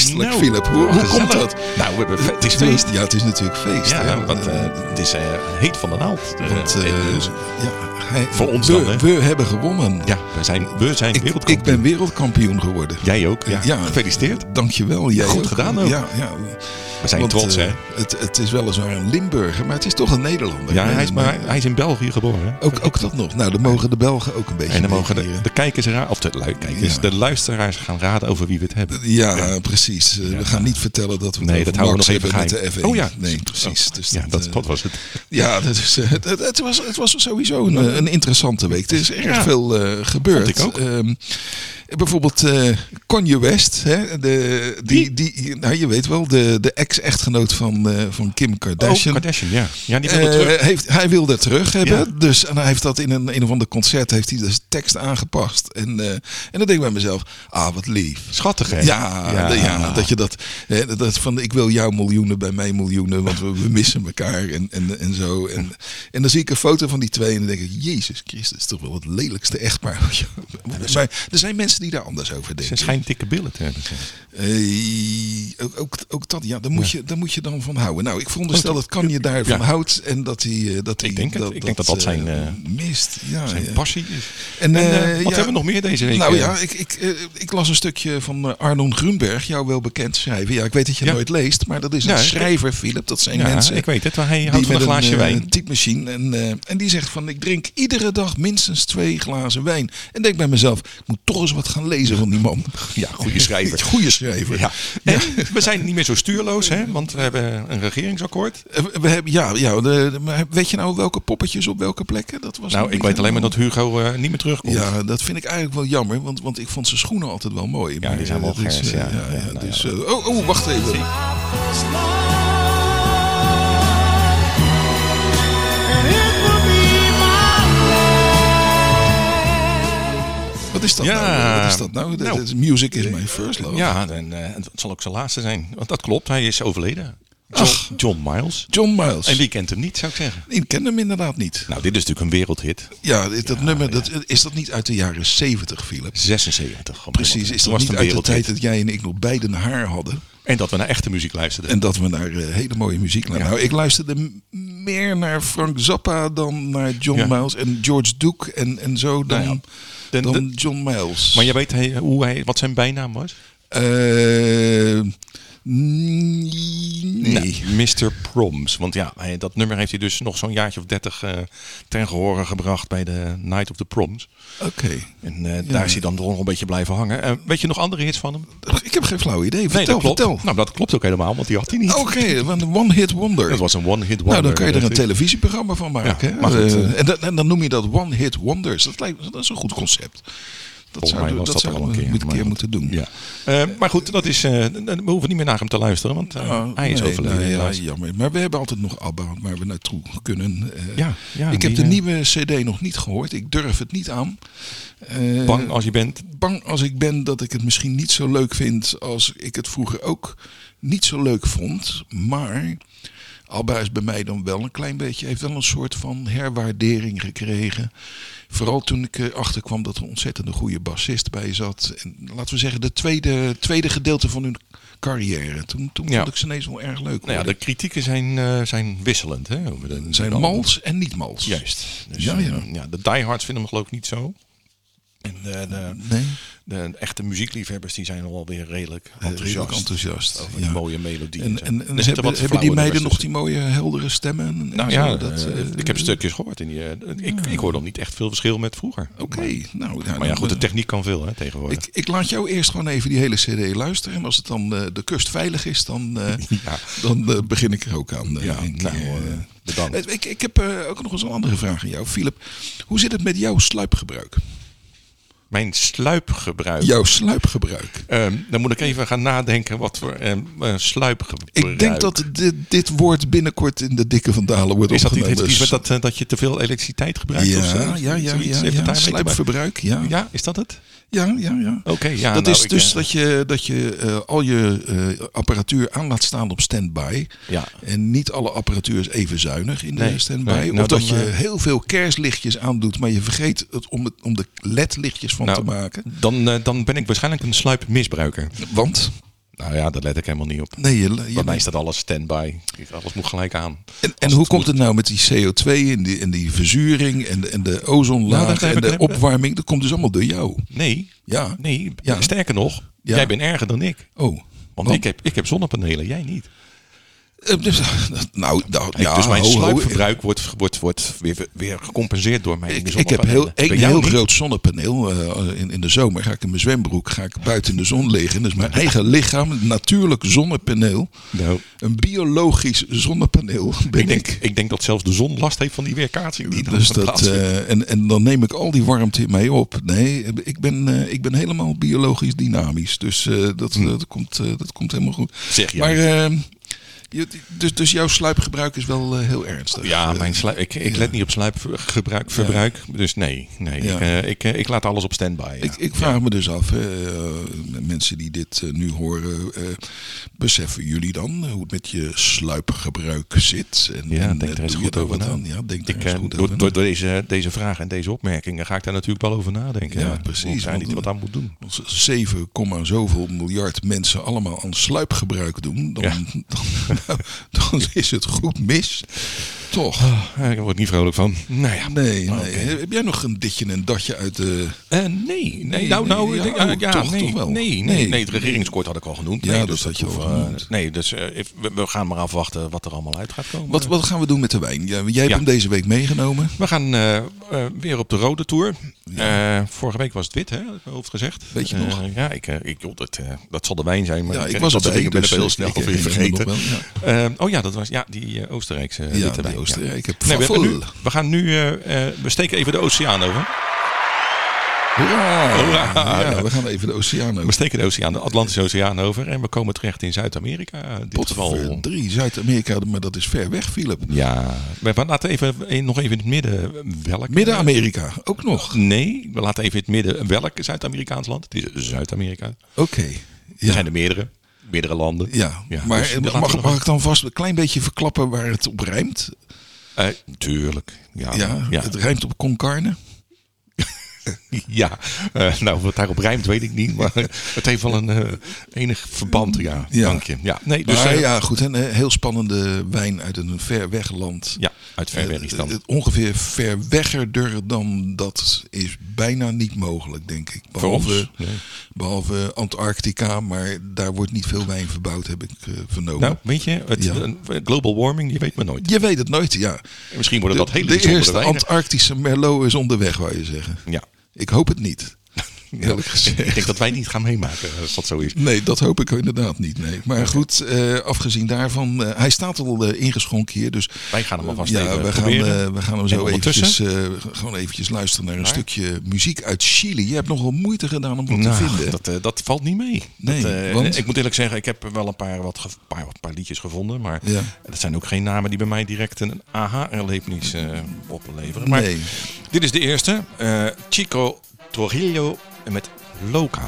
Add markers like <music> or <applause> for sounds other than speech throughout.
feestelijk, Nou, Philip? Hoe, hoe komt dat? Nou, we hebben fe- het is feest. Ja, het is natuurlijk feest. Ja, hè? want eh, het is eh, heet van de naald. Want, dus- ja, hij- Voor ons we, dan, hè? we hebben gewonnen. ja, we zijn, we zijn ik, wereldkampioen. ik ben wereldkampioen geworden. Jij ook? Ja. Ja. Gefeliciteerd. Dankjewel. Jij Goed ook. gedaan ook. Ja, ja. We zijn Want, trots, eh, hè? Het, het is weliswaar een Limburger, maar het is toch een Nederlander. Ja, hij is, maar hij is in België geboren. Ook, ook dat nog. Nou, dan mogen de Belgen ook een beetje En dan mogen de, de kijkers raden, of de, kijkers, Ja. de luisteraars gaan raden over wie we het hebben. Ja, precies. Eh, we gaan niet vertellen dat we Nee, dat houden we nog even met de geheim. F1. Oh ja. Nee, precies. Dus ja, dat, eh, dat was het. <laughs> Ja, dat is, het, het, was, het was sowieso een, een interessante week. Er is erg veel gebeurd. Vond ik ook. Ehm, bijvoorbeeld eh Kanye West. Hè, de, die, die, nou, je weet wel, de, de ex-echtgenoot van, eh, van Kim Kardashian. Oh, Kardashian, ja. Ja, die wilde Eh, terug. heeft, hij wilde terug hebben. Ja. Dus, en hij heeft dat in een, een of ander concert heeft hij de tekst aangepast. En, en dan denk ik bij mezelf, ah, wat lief. Schattig, hè? Ja, ja. ja, dat je dat, hè, dat van ik wil jouw miljoenen bij mij miljoenen, want we, we missen elkaar en, en, en zo. En, en dan zie ik een foto van die twee en dan denk ik, Jezus Christus, is toch wel het lelijkste echtpaar. <laughs> Maar er zijn mensen die daar anders over Ze denken. schijnt dikke billen te hebben. Eh, ook, ook, ook dat, ja, daar moet, je, daar moet je dan van houden. Nou, ik veronderstel dat kan je daarvan Ja. houdt en dat hij, eh, dat hij Ik denk het. dat, Ik denk dat dat zijn, eh, mist. Ja, Zijn passie is. En, En, wat hebben we nog meer deze week? Nou ja, ik, ik, ik las een stukje van Arnon Grunberg, jou wel bekend schrijver. Ja, ik weet dat je nooit leest, maar dat is een schrijver, Philip. Dat zijn mensen ik weet het. Maar hij houdt van een glaasje eh, wijn. typemachine. En, en die zegt van, ik drink iedere dag minstens twee glazen wijn. En denk bij mezelf, ik moet toch eens wat gaan lezen van die man. Ja, goede schrijver. <laughs> Goeie schrijver. Ja. En we zijn niet meer zo stuurloos, hè? Want we hebben een regeringsakkoord. Eh, We hebben, ja, ja de, de- maar weet je nou welke poppetjes op welke plekken? Dat was Nou, ik weet alleen maar dat Hugo eh, niet meer terugkomt. Ja, dat vind ik eigenlijk wel jammer, want, want ik vond zijn schoenen altijd wel mooi. Ja, die zijn wel dus, gers, eh, ja. Ja, nou dus, eh, oh, oh, wacht even. Is dat Ja. nou? Wat is dat nou? Dat Nou. is music is my first love. Ja, en eh, het zal ook zijn laatste zijn. Want dat klopt, hij is overleden. John, Ach. John Miles. John Miles. En wie kent hem niet, zou ik zeggen. Ik ken hem inderdaad niet. Nou, dit is natuurlijk een wereldhit. Ja, dit- dat nummer, dat, is dat niet uit de jaren 70, Philip? 76. Precies, is dat was niet uit de tijd dat jij en ik nog beiden haar hadden? En dat we naar echte muziek luisterden. En dat we naar eh, hele mooie muziek luisteren. Nou, ik luisterde meer naar Frank Zappa dan naar John. Miles en George Duke en, en zo dan, Nou ja, de- John Miles. Maar je weet hij, hoe hij, wat zijn bijnaam was? Eh, nee. Nou, Mr. Proms. Want ja, dat nummer heeft hij dus nog zo'n jaartje of dertig eh ten gehore gebracht bij de Night of the Proms. Oké. En eh, daar is hij dan nog een beetje blijven hangen. Eh, weet je nog andere hits van hem? Ik heb geen flauw idee. nee, Vertel, dat klopt. vertel. Nou, dat klopt ook helemaal, want die had hij niet. Oké, een one-hit wonder. Dat was een one-hit wonder. nou, dan kan je er een televisieprogramma van maken. Ja, hè? en, dan, en dan noem je dat one-hit wonders. Dat, lijkt, dat is een goed concept. Dat was dat, al een keer. een moeten doen. Ja. Eh, maar goed, dat is, eh, we hoeven niet meer naar hem te luisteren, want eh, Ah, hij is nee, overleden. nee, ja, helaas. jammer. Maar we hebben altijd nog ABBA waar we naartoe kunnen. Ja, ja, ik heb de nieuwe CD nog niet gehoord. Ik durf het niet aan. Bang als je bent. bang als ik ben dat ik het misschien niet zo leuk vind als ik het vroeger ook niet zo leuk vond. Maar Alba is bij mij dan wel een klein beetje, heeft wel een soort van herwaardering gekregen. Vooral toen ik erachter kwam dat er een ontzettende goede bassist bij zat. En laten we zeggen, de tweede, tweede gedeelte van hun carrière. Toen, toen Ja. vond ik ze ineens wel erg leuk. Nou ja, de kritieken zijn, eh, zijn wisselend. Hè, over de, zijn mals en niet mals. Juist. Dus, Ja, ja, ja. ja. de diehards vinden hem geloof ik niet zo. En de, de, Nee, de echte muziekliefhebbers die zijn nog wel weer redelijk eh, enthousiast. redelijk enthousiast. Over Ja. die mooie melodieën. En, en, Er hebben, wat hebben die meiden nog die mooie heldere stemmen? en- en Nou zo? ja, dat, eh, eh, ik heb stukjes gehoord. In die, eh, ik, ik hoor dan niet echt veel verschil met vroeger. Oké, Maar, nou ja, maar ja, dan, goed, de eh, techniek kan veel hè, tegenwoordig. Ik, ik laat jou eerst gewoon even die hele CD luisteren. En als het dan eh, de kust veilig is, dan, eh, <laughs> dan eh, begin ik er ook aan. eh, ja nou, eh, eh. bedankt. Eh, ik, ik heb eh, ook nog eens een andere vraag aan jou, Philip. Hoe zit het met jouw sluipgebruik? Mijn sluipgebruik. Jouw sluipgebruik. Ehm, dan moet ik even gaan nadenken wat voor eh, sluipgebruik. Ik denk dat dit, dit woord binnenkort in de dikke van Dalen wordt Is dat niet iets met dat, eh, dat je te veel elektriciteit gebruikt? ja, of zo? ja, ja, ja, ja? Sluipverbruik, ja. ja. Ja, is dat het? Ja, ja, Oké, ja. dat nou, is dus eh, dat je, dat je eh, al je eh, apparatuur aan laat staan op standby. Ja. En niet alle apparatuur is even zuinig in de standby. nee, nou of dat dan, je heel veel kerstlichtjes aandoet, maar je vergeet het om, het, om de ledlichtjes van Nou, te maken. Dan, dan ben ik waarschijnlijk een sluipmisbruiker. Want? Nou ja, daar let ik helemaal niet op. Nee, je, je, Bij mij staat alles stand-by. Alles moet gelijk aan. En, en hoe het komt het nou met die CO2 en die, en die verzuring en de, en de Nou, ozonlaag en de opwarming? Dat komt dus allemaal door jou. Nee, Ja. nee. Ja. Sterker nog, Ja. jij bent erger dan ik. Oh. Want Want- ik heb, ik heb zonnepanelen, jij niet. Eh, dus, <laughs> nou, nou, Kijk, ja, dus mijn sluipverbruik wordt, wordt, wordt weer, weer gecompenseerd door mijn Ik, ik heb heel, een heel niet. groot zonnepaneel. eh, in, in de zomer ga ik in mijn zwembroek ga ik buiten in de zon liggen. Dus mijn eigen lichaam, een natuurlijk zonnepaneel. Nou, Een biologisch zonnepaneel ben ik, ik. denk, ik denk dat zelfs de zon last heeft van die weerkaatsing. Die Dus dat, eh, en, en dan neem ik al die warmte in mij op. Nee, ik ben, ik ben helemaal biologisch dynamisch. Dus dat, eh, dat, komt, dat komt helemaal goed. Hm. Zeg jij. Maar je, dus, dus jouw sluipgebruik is wel eh, heel ernstig. ja, mijn sluip, ik, ik ja. let niet op sluipgebruik, verbruik, dus nee, nee Ja. ik, eh, ik, eh, ik laat alles op standby. Ik, ik vraag me dus af, hè, mensen die dit nu horen, beseffen jullie dan hoe het met je sluipgebruik zit? En, Ja, en, denk er eens goed over na. aan? Ja, denk er Ik, eens goed door, over door, na. deze, deze vraag en deze opmerkingen ga ik daar natuurlijk wel over nadenken. Ja, precies, die wat aan moet doen. Als 7, komma zoveel miljard mensen allemaal aan sluipgebruik doen, dan, dan, <laughs> dan is het goed mis. Toch? Eh, Ik word niet vrolijk van. Nou ja. Nee, nee. Heb jij nog een ditje en een datje uit de... Eh, nee, nee, Nee, nou, nou, denk- ja, ja, toch, nee, toch wel. Nee, nee, het regeringskort had ik al genoemd. Ja, nee, dat dus had je al hoeven, genoemd. Nee, dus we, we gaan maar afwachten wat er allemaal uit gaat komen. Wat, wat gaan we doen met de wijn? Jij hebt hem deze week meegenomen. We gaan eh, eh, weer op de rode tour. Vorige week was het wit, hè? Hoofd gezegd. Weet je nog? Ja, ik, ik, joh, dat, dat zal de wijn zijn. Maar Ja, ik was dat soort erbij, dingen ben ik dus, heel snel ik weer vergeten. oh ja, dat was ja, die Oostenrijkse Ja, witte wijn. Oostenrijk. Ik heb Nee, we, nu, we gaan nu, eh, eh, we steken even de oceaan over. Hoera! Hoera! Ja, we gaan even de oceaan We over. steken de oceaan, de Atlantische Oceaan over en we komen terecht in Zuid-Amerika. Dit geval. drie Zuid-Amerika, maar dat is ver weg, Philip. Ja, we we laten even, eh, nog even in het midden welk. Midden-Amerika, ook nog. Nee, we laten even in het midden welk Zuid-Amerikaans land. Het is Zuid-Amerika. Oké. Er Ja. zijn er meerdere, meerdere landen. Ja, Ja, maar dus mag, mag ik dan vast een klein beetje verklappen waar het op rijmt? Eh, tuurlijk. Ja, Ja, ja. het rijmt op con carne. <laughs> Ja, eh, nou wat daarop rijmt weet ik niet, maar het heeft wel een eh, enig verband, ja, Ja. dank je. Ja, nee, dus maar eh, ja, goed, een heel spannende wijn uit een ver weg land. ja, uit ver weg is dan. ongeveer ver weggerder dan dat is bijna niet mogelijk, denk ik. Voor ons? Behalve, Nee. behalve Antarctica, maar daar wordt niet veel wijn verbouwd, heb ik vernomen. Nou, weet je, het, Ja. global warming, je weet maar nooit. je weet het nooit, ja. Misschien worden dat hele de eerste. Antarctische Merlot is onderweg, wou je zeggen. Ja. Ik hoop het niet. <laughs> Eerlijk Ik denk dat wij niet gaan meemaken als dat zo is. Nee, dat hoop ik inderdaad niet. Nee. Maar goed, eh, afgezien daarvan, eh, hij staat al eh, ingeschonken hier. Dus Wij gaan hem alvast ja, even we gaan, eh, we gaan hem zo eventjes, eh, gewoon eventjes luisteren naar een Maar? stukje muziek uit Chili. Je hebt nogal moeite gedaan om wat te Nou, vinden. dat, eh, dat valt niet mee. Nee, dat, eh, want? Ik moet eerlijk zeggen, ik heb wel een paar, wat paar, paar liedjes gevonden. Maar Ja. dat zijn ook geen namen die bij mij direct een aha-erlevenis eh, opleveren. Maar nee. dit is de eerste. eh, Chico Trujillo met Loca.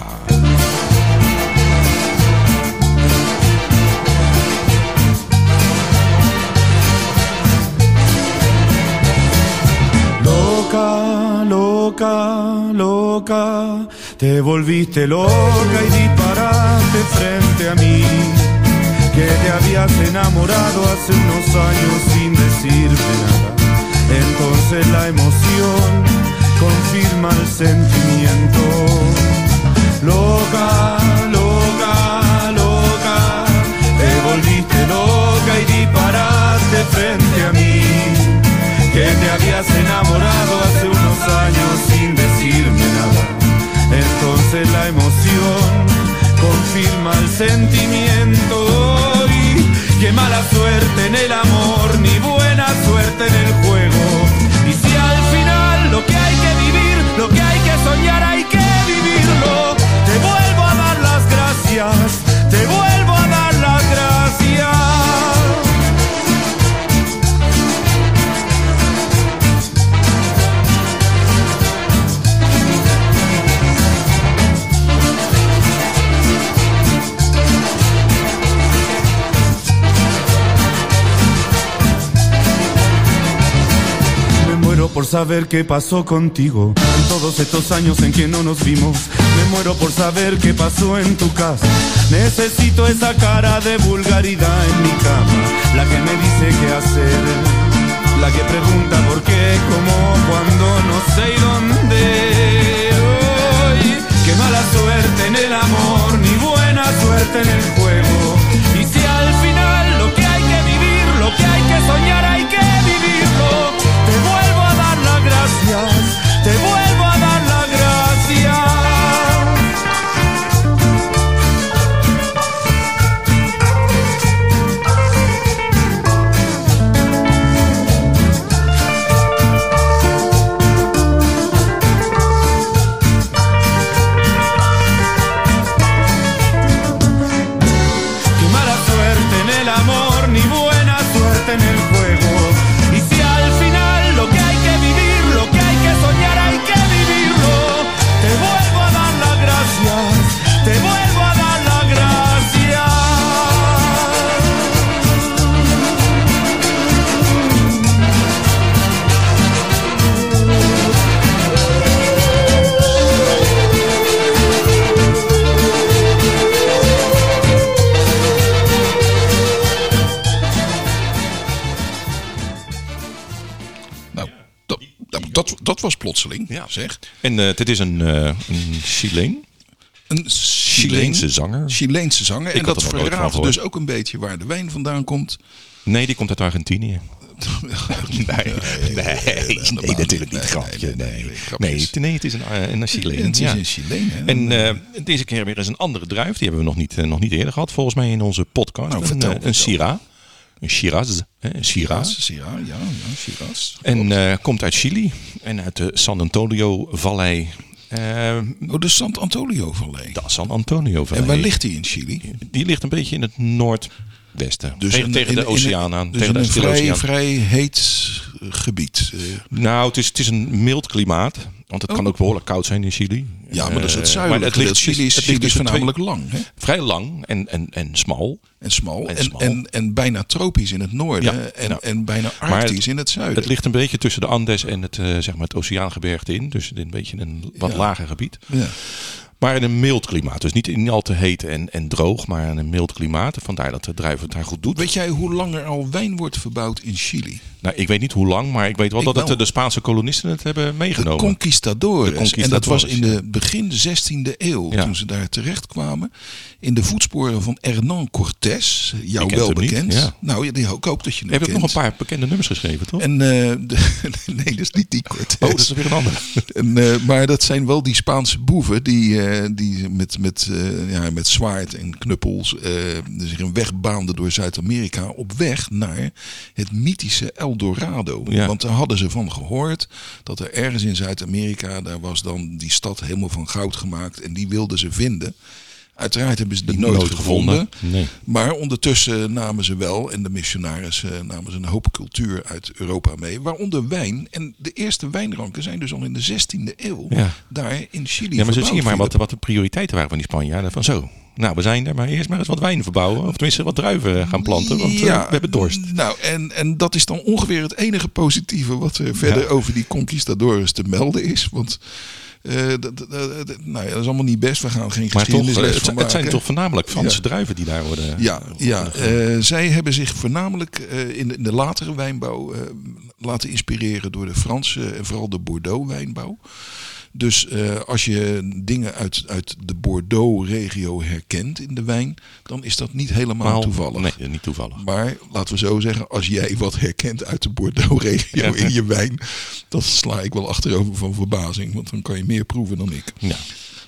Loca, loca, loca, te volviste loca y disparaste frente a mí. Que te habías enamorado hace unos años sin decirme nada. Entonces la emoción confirma el sentimiento. Loca, loca, loca, te volviste loca y disparaste frente a mí que te habías enamorado hace unos años sin decirme nada. Entonces la emoción confirma el sentimiento y qué mala suerte en el amor ni buena suerte en el juego. Lo que hay que vivir, lo que hay que soñar hay que vivirlo, te vuelvo a dar las gracias, saber qué pasó contigo en todos estos años en que no nos vimos. Me muero por saber qué pasó en tu casa. Necesito esa cara de vulgaridad en mi cama, la que me dice qué hacer, la que pregunta por qué, cómo, cuándo, no sé y dónde. Hoy, qué mala suerte en el amor, ni buena suerte en el plotseling, Ja. zeg. En eh, dit is een, eh een Chileen. Een Chileense zanger. Chileense zanger. Ik en dat er verraadt dus ook een beetje waar de wijn vandaan komt. Nee, die komt uit Argentinië. <laughs> Nee, nee, nee, nee, natuurlijk niet. Grapje. nee, nee, het- het is een, eh, een Chileen. Het is ja. een Chileen? En deze keer weer eens een andere druif. Die hebben we nog niet, nog niet eerder gehad, volgens mij in onze podcast. Nou, een. Syrah. Een Shiraz. hè, Shiraz. Shiraz, ja, ja, Shiraz. En eh, komt uit Chili. En uit de San Antonio Vallei. Eh, Oh, de Sant Antonio Vallei. de San Antonio Vallei. En waar ligt die in Chili? Die ligt een beetje in het noordwesten. tegen, in- tegen in- de oceaan aan. Dus tegen een vrij, vrij heet gebied. Eh, Nou, het is, het is een mild klimaat. Want het kan Oh. ook behoorlijk koud zijn in Chili. ja, maar dat is het Eh, zuidelijke. maar het ligt, Chili is, het ligt is tussen voornamelijk lang hè? vrij lang en, en, en smal. en smal. En En, en, en, bijna tropisch in het noorden. Ja, en, en bijna arctisch het- in het zuiden. Het ligt een beetje tussen de Andes en het, eh, zeg maar het oceaangebergte in. Dus een beetje een wat Ja. lager gebied. ja. Maar in een mild klimaat. Dus niet, niet al te heet en, en droog, maar in een mild klimaat. Vandaar dat de druif het daar goed doet. Weet jij hoe lang er al wijn wordt verbouwd in Chili? Nou, ik weet niet hoe lang, maar ik weet wel Ik dat het, wel. de Spaanse kolonisten het hebben De meegenomen. conquistadores. De conquistadores, En dat was in de begin 16e eeuw. Ja. Toen ze daar terecht kwamen. In de voetsporen van Hernán Cortés. Jou wel bekend. ja. Nou, ik hoop dat je hem Je hebt ook kent. nog een paar bekende nummers geschreven, toch? En, eh, <laughs> de- nee, dat is niet die Cortés. oh, dat is weer een ander. En, eh, maar dat zijn wel die Spaanse boeven die, eh, die met, met, eh, ja, met zwaard en knuppels eh, zich een weg baanden door Zuid-Amerika op weg naar het mythische El Dorado. Ja. Want daar hadden ze van gehoord dat er ergens in Zuid-Amerika, daar was dan die stad helemaal van goud gemaakt en die wilden ze vinden. Uiteraard hebben ze die nooit, nooit gevonden. gevonden. Nee. Maar ondertussen namen ze wel, en de missionarissen namen ze een hoop cultuur uit Europa mee. Waaronder wijn. En de eerste wijnranken zijn dus al in de 16e eeuw Ja. daar in Chili Ja, maar zo zie je maar wat, wat de prioriteiten waren van die Spanjaarden. Van zo, nou we zijn er, maar eerst maar eens wat wijn verbouwen. Of tenminste wat druiven gaan planten, want eh, we hebben dorst. Nou, en, en dat is dan ongeveer het enige positieve wat er verder Ja. over die conquistadores te melden is. Want eh, dat, dat, dat- nou ja, dat is allemaal niet best. We gaan geen Maar toch, geschiedenisles eh, het, van het zijn toch voornamelijk Franse Ja. druiven die daar worden... Ja, ja eh, zij hebben zich voornamelijk in, de, in de latere wijnbouw laten inspireren door de Franse en vooral de Bordeaux-wijnbouw. Dus eh, als je dingen uit, uit de Bordeaux-regio herkent in de wijn, dan is dat niet helemaal Maar- toevallig. Nee, niet toevallig. Maar laten we zo zeggen, als jij wat herkent uit de Bordeaux-regio Ja. <laughs> in je wijn, dan sla ik wel achterover van verbazing. Want dan kan je meer proeven dan ik. Ja.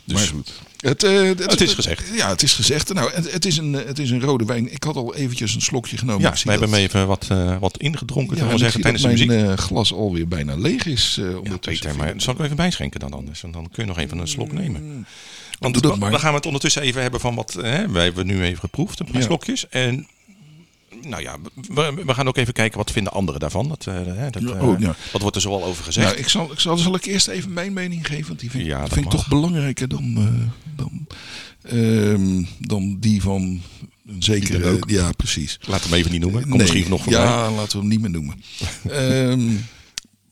Dus, maar goed. Het, eh, Het is gezegd. Ja, het is gezegd. Nou, het, het, is een, eh, het is een rode wijn. Ik had al eventjes een slokje genomen. ja, we hebben hem even wat, eh, wat ingedronken, ja, ik zeggen, tijdens de dat muziek. mijn eh, glas alweer bijna leeg is Ja. Peter, maar zal ik even bijschenken dan anders? En dan kun je nog even een slok nemen. Want Doe dat dan- maar. dan gaan we het ondertussen even hebben van wat... Hè, wij hebben nu even geproefd, een paar Ja. slokjes. En nou ja, we, we gaan ook even kijken wat vinden anderen daarvan. Dat, hè, dat, Ja, eh, oh, ja. Wat wordt er zoal over gezegd? Nou, ik zal, ik zal, zal ik eerst even mijn mening geven, want die vind, Ja, ik toch belangrijker dan, dan, ehm, dan die van een zekere. er. Ja, precies. Laat hem even niet noemen. Komt Nee, misschien nog voorbij. Ja, laten we hem niet meer noemen. <laughs> Ehm,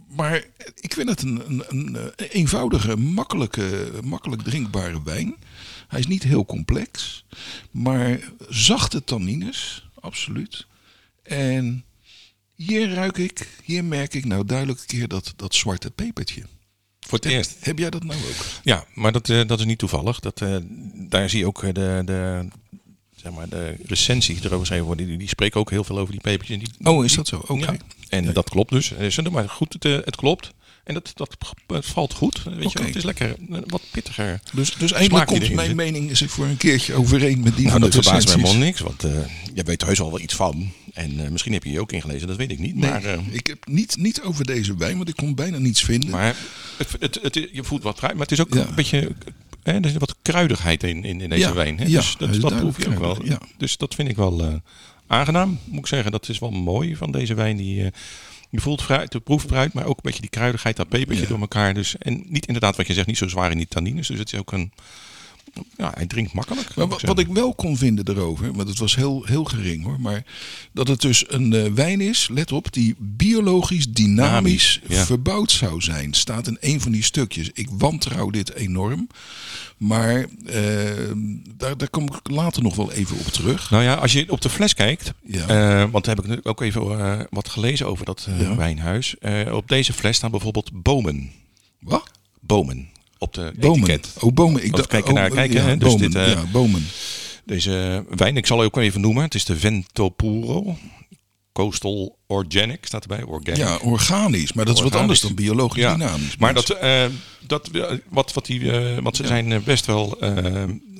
maar ik vind het een, een, een eenvoudige, makkelijke, makkelijk drinkbare wijn. Hij is niet heel complex, maar zachte tannines, absoluut. En hier ruik ik, hier merk ik nou duidelijk een keer dat, dat zwarte pepertje. Voor het eerst. Heb jij dat nou ook? Ja, maar dat, eh, dat is niet toevallig. Dat, eh, daar zie je ook eh, de, de, zeg maar, de recensies die erover geschreven worden. Die, die spreken ook heel veel over die pepertjes. Die, Oh, is dat zo? Oké. Ja, en dat klopt dus. Ze doen maar goed, het, het klopt. En dat, dat het valt goed. Weet je, het is lekker wat pittiger. Dus, dus eigenlijk komt mijn zit. mening is voor een keertje overeen met die Nou, van dat de verbaast me helemaal niks, want jij weet er heus al wel iets van. En eh, misschien heb je je ook ingelezen, dat weet ik niet. Nee, Maar, eh, ik heb niet, niet over deze wijn, want ik kon bijna niets vinden. maar het, het, het, je voelt wat fruit, maar het is ook Ja. een beetje... Hè, er zit wat kruidigheid in, in, in deze Ja, wijn. Hè? ja, dus dat, dat proef je ook wel. Dus dat vind ik wel eh, aangenaam, moet ik zeggen. Dat is wel mooi van deze wijn. Die, eh, je voelt fruit, je proeft fruit, maar ook een beetje die kruidigheid, dat pepertje Ja. door elkaar. Dus, en niet inderdaad wat je zegt, niet zo zwaar in die tannines. Dus het is ook een... Ja, hij drinkt makkelijk. Maar wat, ik wel kon vinden erover, want het was heel, heel gering hoor, maar dat het dus een eh, wijn is, let op, die biologisch dynamisch ja. verbouwd zou zijn. Staat in een van die stukjes. Ik wantrouw dit enorm, maar eh, daar, daar kom ik later nog wel even op terug. Nou ja, als je op de fles kijkt, Ja. eh, want daar heb ik nu ook even eh, wat gelezen over dat Ja. wijnhuis. Op deze fles staan bijvoorbeeld bomen. Wat? Bomen. Op de Bomen. etiket. Oh, bomen. Ik dacht, kijken naar oh, kijken, ja, hè, dus bomen. dit, eh, ja, bomen. Deze wijn, ik zal ook even noemen. Het is de Vento Puro. Coastal Organic staat erbij. Organic. Ja, organisch, maar dat is wat anders dan biologisch Ja, dynamisch. Maar dat, eh, dat wat, wat die, eh, want ze zijn eh, best wel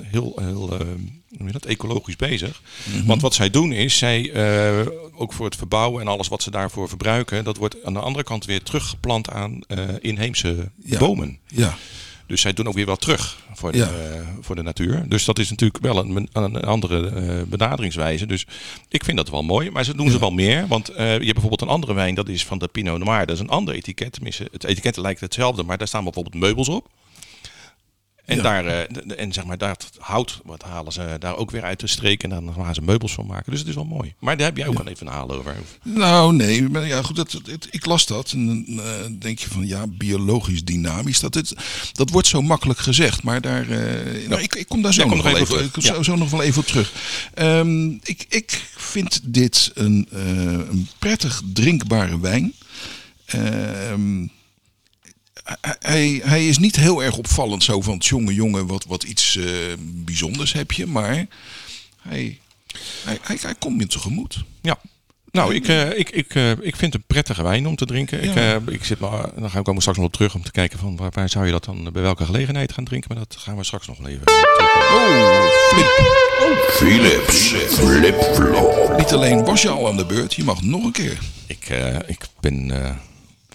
heel, heel dat, ecologisch bezig. Mhm. Want wat zij doen is, zij ook voor het verbouwen en alles wat ze daarvoor verbruiken, dat wordt aan de andere kant weer teruggeplant aan inheemse Ja. bomen. Ja, Dus zij doen ook weer wat terug voor de, Ja. eh, voor de natuur. Dus dat is natuurlijk wel een, een andere eh, benaderingswijze. Dus ik vind dat wel mooi. Maar ze doen ze wel meer. Want eh, je hebt bijvoorbeeld een andere wijn, dat is van de Pinot Noir. Dat is een ander etiket. Tenminste, het etiket lijkt hetzelfde, maar daar staan bijvoorbeeld meubels op. En, Ja. daar, de- en zeg maar, dat hout wat halen ze daar ook weer uit de streek. En dan gaan ze meubels van maken. Dus het is wel mooi. Maar daar heb jij ook al even een haal over. Nou, nee, maar ja, goed, dat, ik las dat en dan eh, denk je van ja, biologisch dynamisch. Dat, het, dat wordt zo makkelijk gezegd, maar daar, eh, nou, ik, ik kom daar zo, Ja, nog, nog wel even zo, Ja. zo nog wel even op terug. Ehm, ik, ik vind dit een, een prettig drinkbare wijn. Ehm, hij- hij, is niet heel erg opvallend zo van jongen, jongen, wat, wat iets eh, bijzonders heb je, maar hij, hij, hij, hij komt je tegemoet. Ja. Nou, ik, eh, ik, ik, eh, ik vind het een prettige wijn om te drinken. Ik, eh, ik zit maar, dan gaan we straks nog op terug om te kijken van waar, waar zou je dat dan bij welke gelegenheid gaan drinken. Maar dat gaan we straks nog even. Oh, flip. Philips Flip-Flop. Niet alleen was je al aan de beurt, je mag nog een keer. Ik, eh, ik ben eh,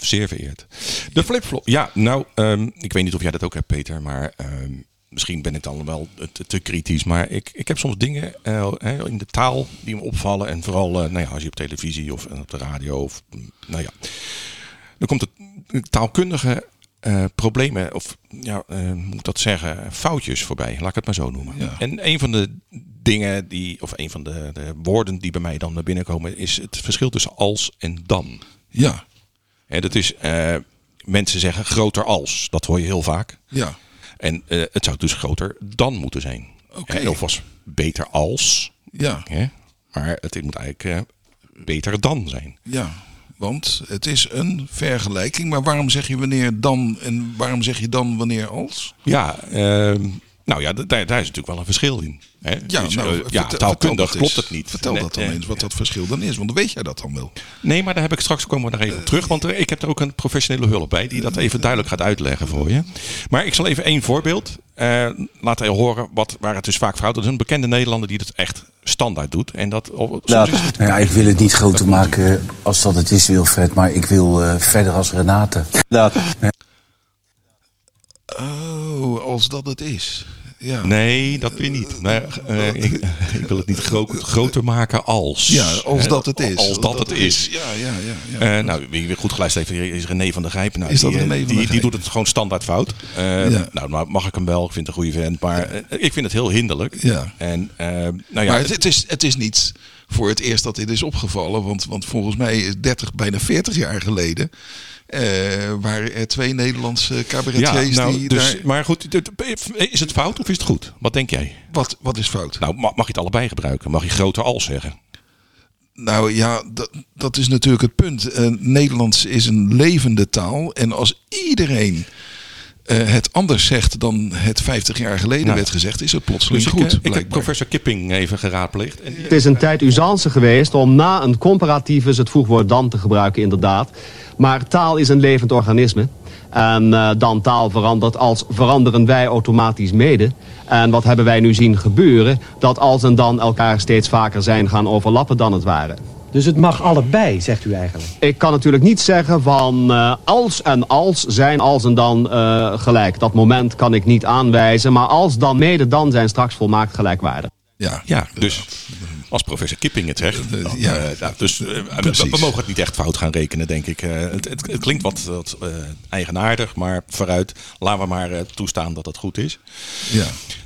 zeer vereerd. De flipflop. Ja, nou, ehm, ik weet niet of jij dat ook hebt, Peter, maar ehm, misschien ben ik dan wel te, te kritisch. Maar ik, ik heb soms dingen eh, in de taal die me opvallen. En vooral eh, nou ja, als je op televisie of eh, op de radio of mm, nou ja, dan komt het taalkundige problemen, of ja, moet ik dat zeggen, foutjes voorbij. Laat ik het maar zo noemen. Ja. En een van de dingen die, of een van de, de woorden die bij mij dan naar binnen komen, is het verschil tussen als en dan. Ja, Hè, dat is, eh, mensen zeggen groter als. Dat hoor je heel vaak. ja, En eh, het zou dus groter dan moeten zijn. Oké. Of was beter als. ja, Hè? Maar het moet eigenlijk eh, beter dan zijn. ja. Want het is een vergelijking. Maar waarom zeg je wanneer dan en waarom zeg je dan wanneer als? Ja, ehm, nou ja, daar, daar is natuurlijk wel een verschil in. Hè? Ja, Dus, nou, eh, vertel- ja vertel taalkundig dat klopt het niet. Vertel Nee, dat dan eh, eens, wat dat verschil dan is. Want dan weet jij dat dan wel. Nee, maar daar heb ik straks komen we daar even op terug. Want er- ik heb er ook een professionele hulp bij die dat even duidelijk gaat uitleggen voor je. Maar ik zal even één voorbeeld eh, laten horen wat, waar het dus vaak fout is. Dat is een bekende Nederlander die dat echt standaard doet. En dat, soms Nou, is het- ja, ik wil het niet groter maken als dat het is, Wilfred. Maar ik wil eh, verder als Renate. Oh, als dat het is. Ja, Nee, dat weer niet. Nee, eh, ik, ik wil het niet gro- groter maken als. ja als dat het is. Als dat het is. Ja, ja, ja. ja. Eh, nou, wie weer goed geluisterd heeft, is René van der Grijpen. Nou, Is dat die, eh, René der die, doet het gewoon standaard fout. Eh, Ja. Nou, maar mag ik hem wel. Ik vind het een goede vent. Maar eh, ik vind het heel hinderlijk. Ja. En, eh, nou ja, maar het, het, is, het is niet voor het eerst dat dit is opgevallen. Want, want volgens mij is 30, bijna 40 jaar geleden. eh, waren er twee Nederlandse cabaretiers Ja, nou, die dus, daar... maar goed, is het fout of is het goed? Wat denk jij? Wat, wat is fout? Nou, ma- mag je het allebei gebruiken? Mag je groter al zeggen? Nou ja, dat, dat is natuurlijk het punt. Eh, Nederlands is een levende taal. En als iedereen het anders zegt dan het 50 jaar geleden Nou, werd gezegd, is het plotseling Dus ik, goed. eh, ik heb professor Kipping even geraadpleegd. En, Het is een tijd usance geweest om na een comparativus het voegwoord dan te gebruiken, inderdaad. Maar taal is een levend organisme. En eh, dan taal verandert als veranderen wij automatisch mede. En wat hebben wij nu zien gebeuren? Dat als en dan elkaar steeds vaker zijn gaan overlappen dan het ware. Dus het mag allebei, zegt u eigenlijk. Ik kan natuurlijk niet zeggen van eh, als en als zijn als en dan eh, gelijk. Dat moment kan ik niet aanwijzen. Maar als dan mede dan zijn straks volmaakt gelijkwaardig. Ja, ja, dus als professor Kipping het zegt. dan, ja. eh, nou, dus we, mogen het niet echt fout gaan rekenen, denk ik. Eh, het, het, het klinkt wat, wat eh, eigenaardig, maar vooruit. Laten we maar eh, toestaan dat het goed is. ja.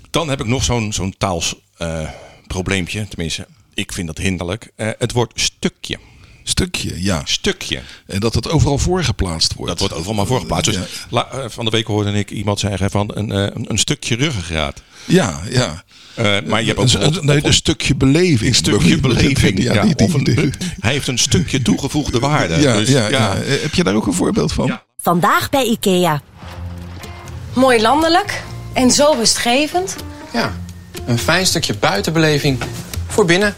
Dan heb ik nog zo'n zo'n taals eh, probleempje. Tenminste, ik vind dat hinderlijk. Eh, het woord stukje. Stukje, ja. Stukje. En dat het overal voorgeplaatst wordt. Dat wordt overal maar voorgeplaatst. Dus Ja. la- eh, van de week hoorde ik iemand zeggen van een, eh, een, een stukje ruggengraat. Ja, ja. Eh, maar je hebt ook Een, bijvoorbeeld- een, nee, een stukje beleving. een stukje <laughs> beleving. Ja, Ja, die- die- of een, hij heeft een stukje toegevoegde waarde. ja, Dus, ja, ja. Heb je daar ook een voorbeeld van? Ja. Vandaag bij IKEA. Mooi landelijk en zo rustgevend. Ja, een fijn stukje buitenbeleving voor binnen.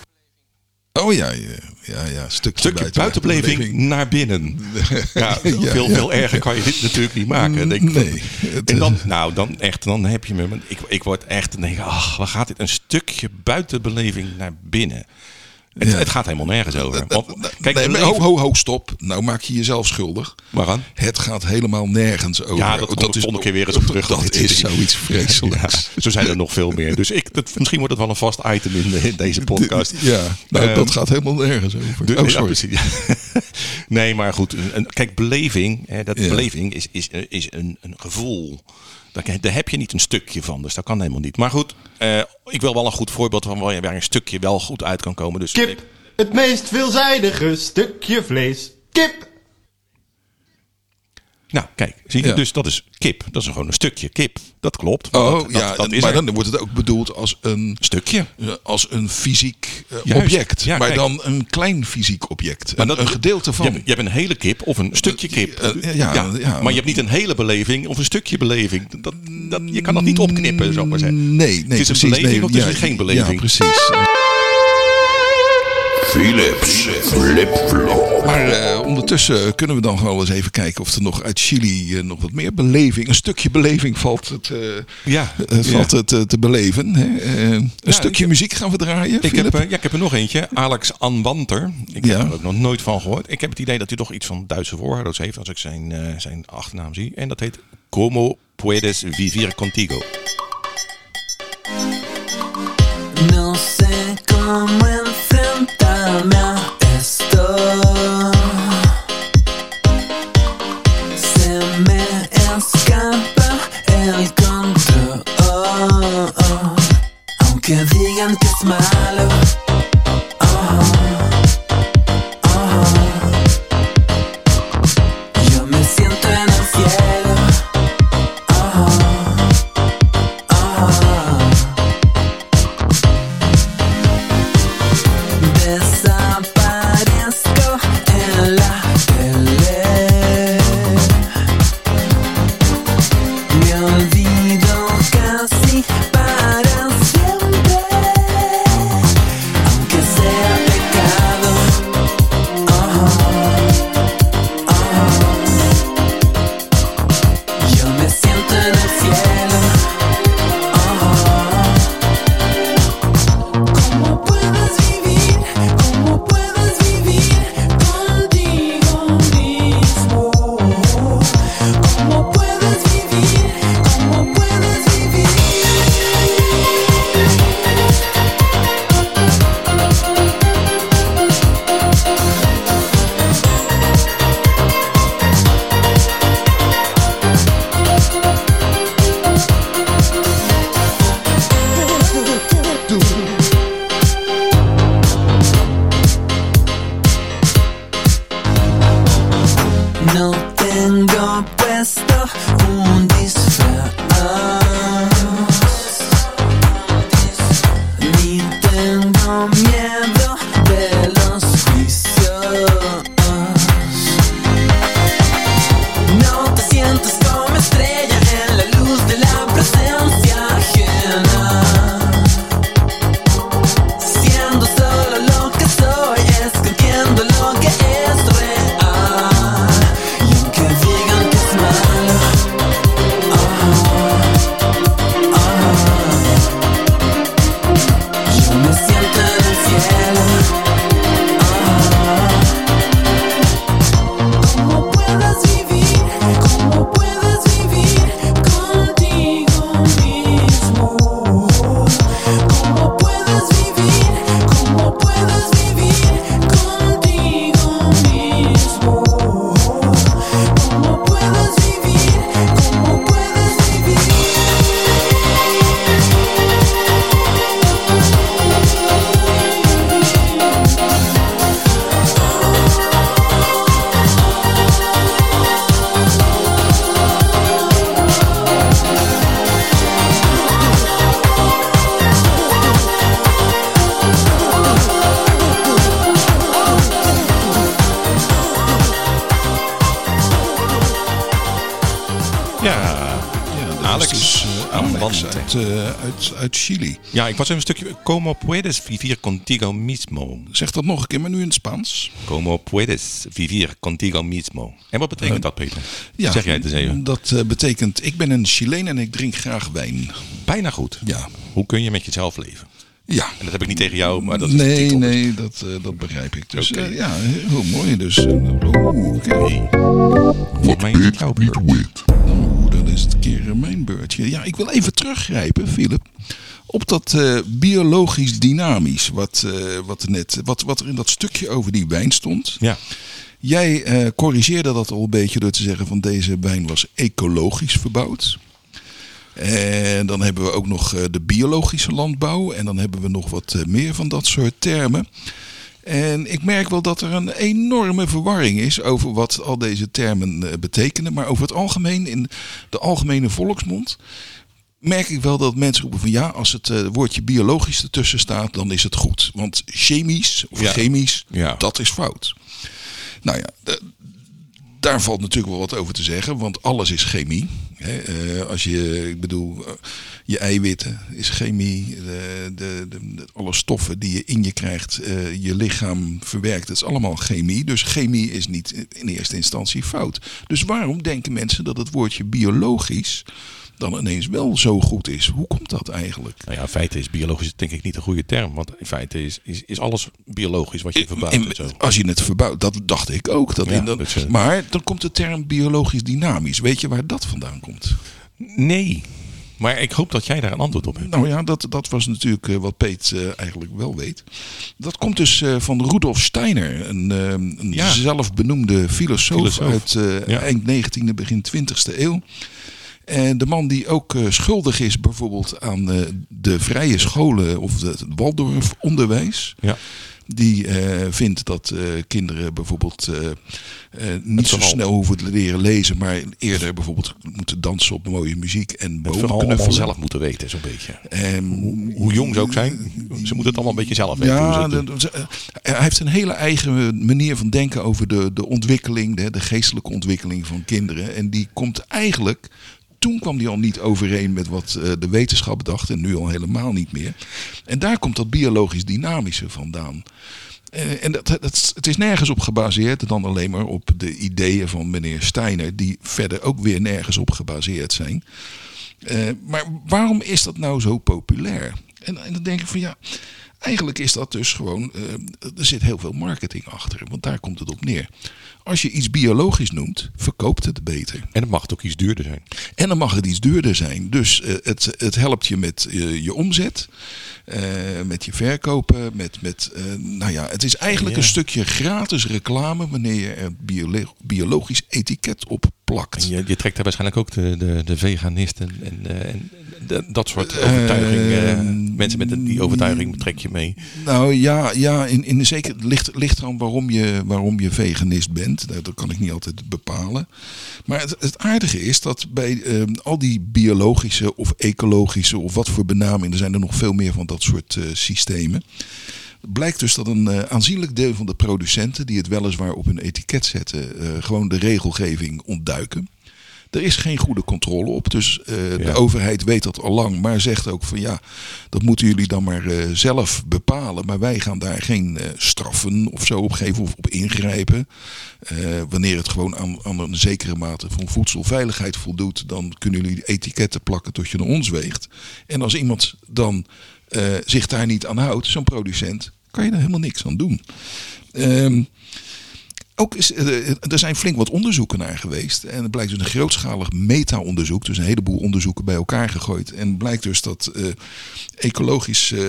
Oh ja, ja, ja, ja. Stukje, stukje buitenbeleving naar binnen. <laughs> Ja, Ja, veel, ja. veel erger kan je dit natuurlijk niet maken. Denk ik. Nee, het En dan, is- nou, dan echt, dan heb je me. Ik, ik word echt, denk ach, waar gaat dit? Een stukje buitenbeleving naar binnen. Het, Ja. het gaat helemaal nergens over. Want, kijk, nee, maar beleven- ho, ho, ho, stop. Nou maak je jezelf schuldig. Waaraan? Het gaat helemaal nergens over. Ja, dat de volgende keer weer eens op terug. Dat Dit is zoiets <laughs> vreselijks. Ja, zo zijn er nog veel meer. Dus ik, dat, misschien wordt het wel een vast item in, de- in deze podcast. Ja, nou, Ehm, dat gaat helemaal nergens over. De- oh, sorry. <laughs> nee, maar goed. een- een- kijk, beleving. Hè, dat beleving is, is, is een, een gevoel. Daar, heb je niet een stukje van. Dus dat kan helemaal niet. Maar goed, eh, ik wil wel een goed voorbeeld van waar, je- waar een stukje wel goed uit kan komen. Dus Kip, het meest veelzijdige stukje vlees. Kip! Nou, kijk, zie je, Ja. dus dat is kip. Dat is gewoon een stukje kip. Dat klopt. Oh dat, ja, dat, dat is maar er. dan wordt het ook bedoeld als een, stukje. eh, als een fysiek eh, Juist. object. Ja, maar kijk. dan een klein fysiek object. Maar een, dat- een gedeelte van. Je hebt, je hebt een hele kip of een stukje kip. Eh, ja, ja. Maar je hebt niet een hele beleving of een stukje beleving. Dat, dat, je kan dat niet opknippen, zo maar zeggen. Nee, nee, Het is een precies, beleving nee, of het is een geen beleving. Ja, precies. Philips flipflop. Maar eh, ondertussen kunnen we dan wel eens even kijken of er nog uit Chili eh, nog wat meer beleving, een stukje beleving valt het, eh, Ja, ja. valt het te beleven. Hè? Een stukje ik- muziek gaan we draaien. Ik Philip? heb, eh, ja, ik heb er nog eentje. Alex Anwanter. Ik Ja. heb er ook nog nooit van gehoord. Ik heb het idee dat hij toch iets van Duitse voorhouders heeft. Als ik zijn, eh, zijn achternaam zie. En dat heet Como puedes vivir contigo. Aunque digan que es malo. Uit, eh, uit, Chili. Ja, ik was even een stukje. Como puedes vivir contigo mismo? Zeg dat nog een keer, maar nu in het Spaans. Como puedes vivir contigo mismo? En wat betekent dat, Peter? Ja, Zeg jij het eens even. Dat eh, betekent, ik ben een Chileen en ik drink graag wijn. Bijna goed. Ja. Hoe kun je met jezelf leven? Ja. En dat heb ik niet tegen jou, maar dat is nee, titel. dus. nee, dat, eh, dat begrijp ik. Dus eh, ja, heel mooi. Dus, eh, oké. Volgens mij is het jouw beurt. Is het een keer mijn beurtje. Ja, ik wil even teruggrijpen, Philip, op dat eh, biologisch dynamisch, wat, eh, wat, er net, wat, wat er in dat stukje over die wijn stond. Ja. Jij eh, corrigeerde dat al een beetje door te zeggen van deze wijn was ecologisch verbouwd. En dan hebben we ook nog de biologische landbouw. En dan hebben we nog wat meer van dat soort termen. En ik merk wel dat er een enorme verwarring is over wat al deze termen eh, betekenen. Maar over het algemeen, in de algemene volksmond, merk ik wel dat mensen roepen van ja, als het eh, woordje biologisch ertussen staat, dan is het goed. Want chemisch of Ja. chemisch, Ja. dat is fout. Nou ja, daar valt natuurlijk wel wat over te zeggen, want alles is chemie. Eh, als je, ik bedoel, eh, je eiwitten is chemie, de, de, de, alle stoffen die je in je krijgt, eh, je lichaam verwerkt, het is allemaal chemie. Dus chemie is niet in eerste instantie fout. Dus waarom denken mensen dat het woordje biologisch dan ineens wel zo goed is? Hoe komt dat eigenlijk? Nou ja, in feite is biologisch denk ik niet een goede term. Want in feite is, is, is alles biologisch wat je verbouwt. In- en zo. als je het verbouwt, dat dacht ik ook. Dat Ja, in dat, eh, maar dan komt de term biologisch dynamisch. Weet je waar dat vandaan komt? Nee. Maar ik hoop dat jij daar een antwoord op hebt. Nou ja, dat, dat was natuurlijk eh, wat Peet eh, eigenlijk wel weet. Dat komt dus van Rudolf Steiner, een, een Ja. zelfbenoemde filosoof, Filosoof. uit Ja. eind 19e, begin 20e eeuw. En de man die ook eh, schuldig is bijvoorbeeld aan eh, de vrije scholen of het Waldorf-onderwijs. Ja. Die eh, vindt dat kinderen bijvoorbeeld niet zo snel hoeven te leren lezen, maar eerder bijvoorbeeld moeten dansen op mooie muziek en bomen knuffelen. zelf moeten weten, zo'n beetje. En Hoe jong ze ook zijn, ze moeten het allemaal een beetje zelf weten. ze ja, de- hij heeft een hele eigen manier van denken over de, de ontwikkeling, de, de geestelijke ontwikkeling van kinderen. En die komt eigenlijk, toen kwam die al niet overeen met wat eh, de wetenschap dacht en nu al helemaal niet meer. En daar komt dat biologisch dynamische vandaan. Eh, en dat, dat, het is nergens op gebaseerd dan alleen maar op de ideeën van meneer Steiner, die verder ook weer nergens op gebaseerd zijn. Eh, maar waarom is dat nou zo populair? En, en dan denk ik van ja, eigenlijk is dat dus gewoon, er zit heel veel marketing achter, want daar komt het op neer. Als je iets biologisch noemt, verkoopt het beter. En het mag ook iets duurder zijn. En dan mag het iets duurder zijn. Dus eh, het, het helpt je met eh, je omzet, eh, met je verkopen. Met, met, nou ja, het is eigenlijk Ja. een stukje gratis reclame wanneer je er biolo- biologisch etiket op geplakt. En je, je trekt daar waarschijnlijk ook de, de, de veganisten en, en de- dat soort overtuiging. Ehm, mensen met die overtuiging trek je mee. Nou ja, ja in, in zeker het ligt, ligt aan waarom je, waarom je veganist bent. Dat, dat kan ik niet altijd bepalen. Maar het, het aardige is dat bij ehm, al die biologische of ecologische of wat voor benamingen, er zijn er nog veel meer van dat soort eh, systemen. Blijkt dus dat een eh, aanzienlijk deel van de producenten die het weliswaar op hun etiket zetten, eh, gewoon de regelgeving ontduiken. Er is geen goede controle op. Dus eh, de overheid weet dat al lang. Maar zegt ook van ja, dat moeten jullie dan maar eh, zelf bepalen. Maar wij gaan daar geen eh, straffen of zo op geven of op ingrijpen. Wanneer het gewoon aan, aan een zekere mate van voedselveiligheid voldoet. Dan kunnen jullie etiketten plakken tot je naar ons weegt. En als iemand dan zich daar niet aan houdt, zo'n producent, kan je er helemaal niks aan doen. Ehm, ook is, eh, er zijn flink wat onderzoeken naar geweest. En het blijkt dus een grootschalig meta-onderzoek. Dus een heleboel onderzoeken bij elkaar gegooid. En blijkt dus dat eh, ecologisch eh,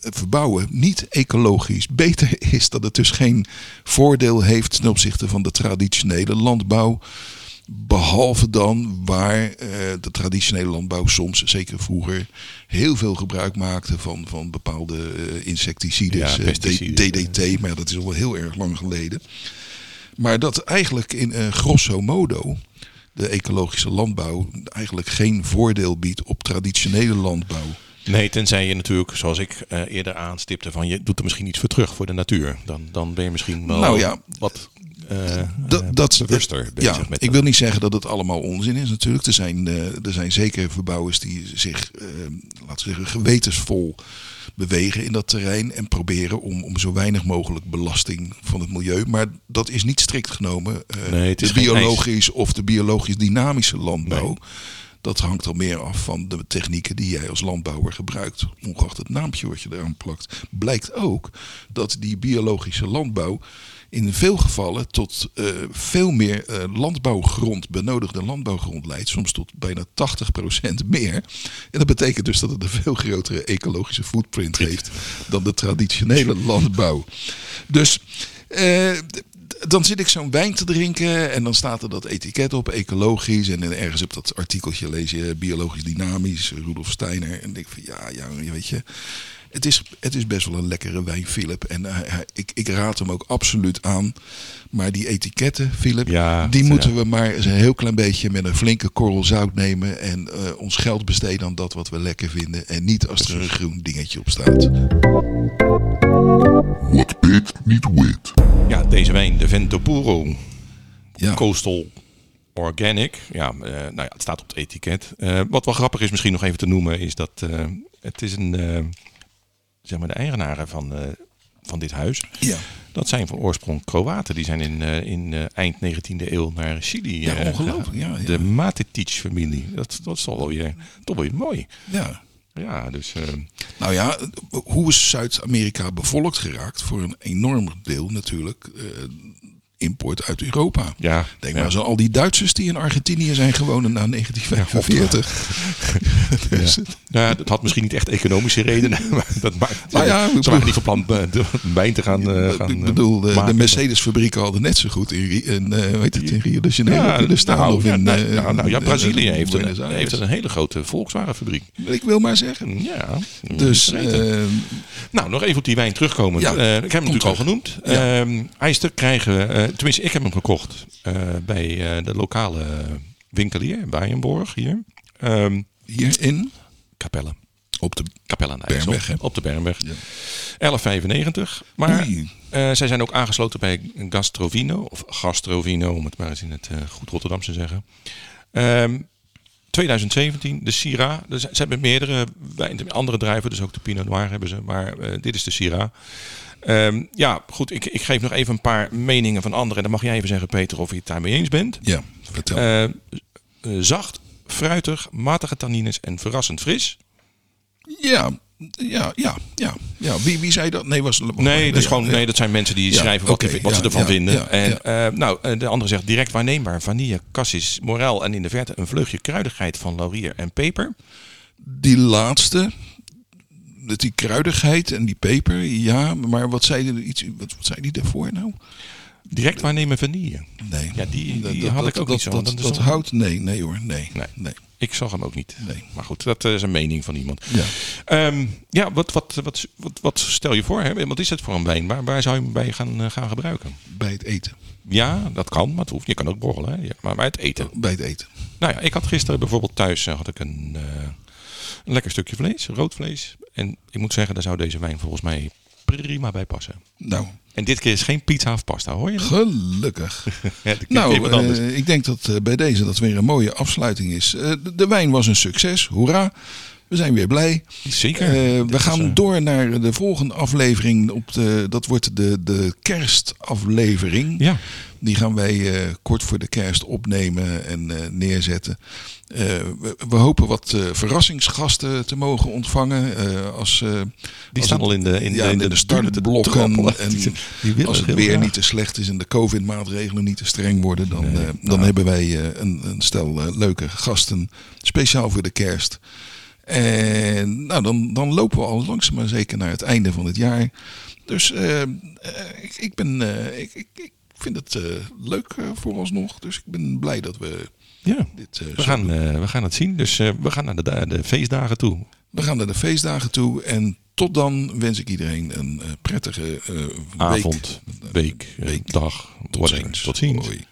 verbouwen niet ecologisch beter is. Dat het dus geen voordeel heeft ten opzichte van de traditionele landbouw. Behalve dan waar eh, de traditionele landbouw soms, zeker vroeger, heel veel gebruik maakte van, van bepaalde eh, insecticides, Ja, eh, DDT, maar dat is al heel erg lang geleden. Maar dat eigenlijk in grosso modo de ecologische landbouw eigenlijk geen voordeel biedt op traditionele landbouw. Nee, tenzij je natuurlijk, zoals ik eerder aanstipte, van je doet er misschien iets voor terug voor de natuur. Dan, dan ben je misschien wel Nou ja. wat Dat, eh, dat, bewuster bezig ja, met ik wil niet zeggen dat het allemaal onzin is natuurlijk. Er zijn, eh, er zijn zeker verbouwers die zich, eh, laten we zeggen, gewetensvol bewegen in dat terrein. En proberen om, om zo weinig mogelijk belasting van het milieu. Maar dat is niet strikt genomen eh, Nee, het is de biologisch of de biologisch dynamische landbouw. Nee. Dat hangt al meer af van de technieken die jij als landbouwer gebruikt. Ongeacht het naampje wat je eraan plakt. Blijkt ook dat die biologische landbouw in veel gevallen tot eh, veel meer eh, landbouwgrond, benodigde landbouwgrond leidt. Soms tot bijna 80% meer. En dat betekent dus dat het een veel grotere ecologische footprint heeft dan de traditionele <laughs> landbouw. Dus eh, dan zit ik zo'n wijn te drinken en dan staat er dat etiket op, ecologisch. En dan ergens op dat artikeltje lees je biologisch dynamisch, Rudolf Steiner. En denk ik van ja, ja, weet je. Het is, het is best wel een lekkere wijn, Philip. En hij- ik, ik raad hem ook absoluut aan. Maar die etiketten, Philip, Ja, die ja. moeten we maar eens een heel klein beetje met een flinke korrel zout nemen. En eh, ons geld besteden aan dat wat we lekker vinden. En niet als er een groen dingetje op staat. What bit niet wit. Ja, deze wijn, de Ventopuro Ja. Coastal Organic. Ja, eh, nou ja, het staat op het etiket. Eh, wat wel grappig is misschien nog even te noemen, is dat eh, het is een, eh, zeg maar de eigenaren van, eh, van dit huis. Ja. Dat zijn van oorsprong Kroaten. Die zijn in, eh, in eh, eind 19e eeuw naar Chili. Ja, ongelooflijk, ja, ja. De Matetic-familie. Dat, dat is toch wel weer, toch wel weer mooi. ja. Ja, dus Nou ja, hoe is Zuid-Amerika bevolkt geraakt? Voor een enorm deel natuurlijk import uit Europa. ja. Denk ja. maar aan al die Duitsers die in Argentinië zijn gewonnen na 1945. <laughs> Dus, Ja, dat had misschien niet echt economische redenen. <laughs> Maar dat maakt, Nou ja, ik ze waren niet plan eh, wijn te gaan, eh, gaan ik bedoel, de, eh. Mercedes-fabrieken hadden net zo goed in, eh, weet het, in Rio de Janeiro Ja, kunnen staan. nou, of ja, in, nou, eh, nou, nou ja, Brazilië eh, heeft een, heeft een hele grote Volkswagenfabriek. Ik wil maar zeggen. Ja, Dus, niet weten. eh, nou, nog even op die wijn terugkomen. Ja, Eh, ik heb hem natuurlijk al genoemd. Ja. Ehm, te krijgen, eh, tenminste ik heb hem gekocht eh, bij eh, de lokale winkelier, Bijenborg hier. Ehm hier in, Capelle. op de Capelle. Bernweg? Op de Bernweg. Ja. 11,95. Maar eh, zij zijn ook aangesloten bij Gastrovino. Of Gastrovino, om het maar eens in het eh, goed Rotterdamse te zeggen. Ehm, 2017, de Syrah. Dus Ze hebben meerdere andere druiven, dus ook de Pinot Noir hebben ze. Maar eh, dit is de Syrah. Ehm, ja, goed. Ik, ik geef nog even een paar meningen van anderen. En dan mag jij even zeggen, Peter, of je het daarmee eens bent. Ja, vertel. Eh, eh, zacht, fruitig, matige tannines en verrassend fris. ja, ja, ja, ja, ja. Wie, wie zei dat? Nee, was Nee, dat, is gewoon, nee, dat zijn mensen die Ja, schrijven wat, oké, die- wat ze ervan ja, vinden. en eh, nou, de andere zegt direct waarneembaar. Vanille, cassis, morel en in de verte een vleugje kruidigheid van laurier en peper. Die laatste, dat die kruidigheid en die peper, ja, maar wat zei die, iets, wat, wat zei die daarvoor nou? Direct waarnemen vanille. Nee. Ja, die, die Dat- had dat- ik ook dat, niet zo. Dat, Dat hout, nee, nee hoor, nee. Nee. nee. Ik zag hem ook niet. Nee. Maar goed, dat is een mening van iemand. Ja. Ehm, ja, wat, wat, wat, wat, wat stel je voor? Hè? Wat is het voor een wijn? Waar, waar zou je hem bij gaan, eh, gaan gebruiken? Bij het eten. Ja, dat kan, maar het hoeft. Je kan ook borrelen. Hè? Ja, maar bij het eten. Bij het eten. Nou ja, ik had gisteren bijvoorbeeld thuis eh, had ik een, eh, een lekker stukje vlees, rood vlees. En ik moet zeggen, daar zou deze wijn volgens mij prima bij passen. Nou, En dit keer is geen pizza of pasta, hoor je? dat? gelukkig. <laughs> Ja, nou, eh, ik denk dat eh, bij deze dat weer een mooie afsluiting is. Eh, de, de wijn was een succes, hoera. We zijn weer blij. Zeker. We gaan door naar de volgende aflevering. Op de, dat wordt de, de kerstaflevering. Ja. Die gaan wij eh, kort voor de kerst opnemen en eh, neerzetten. Eh, we, we hopen wat verrassingsgasten te mogen ontvangen. als, Die staan al in de, in ja, de, in de, startblokken. En <laughs> Die- als het weer niet te slecht is en de COVID-maatregelen niet te streng worden, dan, Nee, dan nou. hebben wij een, een stel leuke gasten. Speciaal voor de kerst. En nou, dan, dan lopen we al langzaam maar zeker naar het einde van het jaar. Dus ik, ik, ben, ik, ik vind het eh, leuk eh, vooralsnog. Dus ik ben blij dat we Ja, dit eh, we gaan, we gaan het zien. Dus we gaan naar de, de feestdagen toe. We gaan naar de feestdagen toe. En tot dan wens ik iedereen een prettige week. Avond, week, Week. dag. Tot ziens. Tot ziens. Hoi.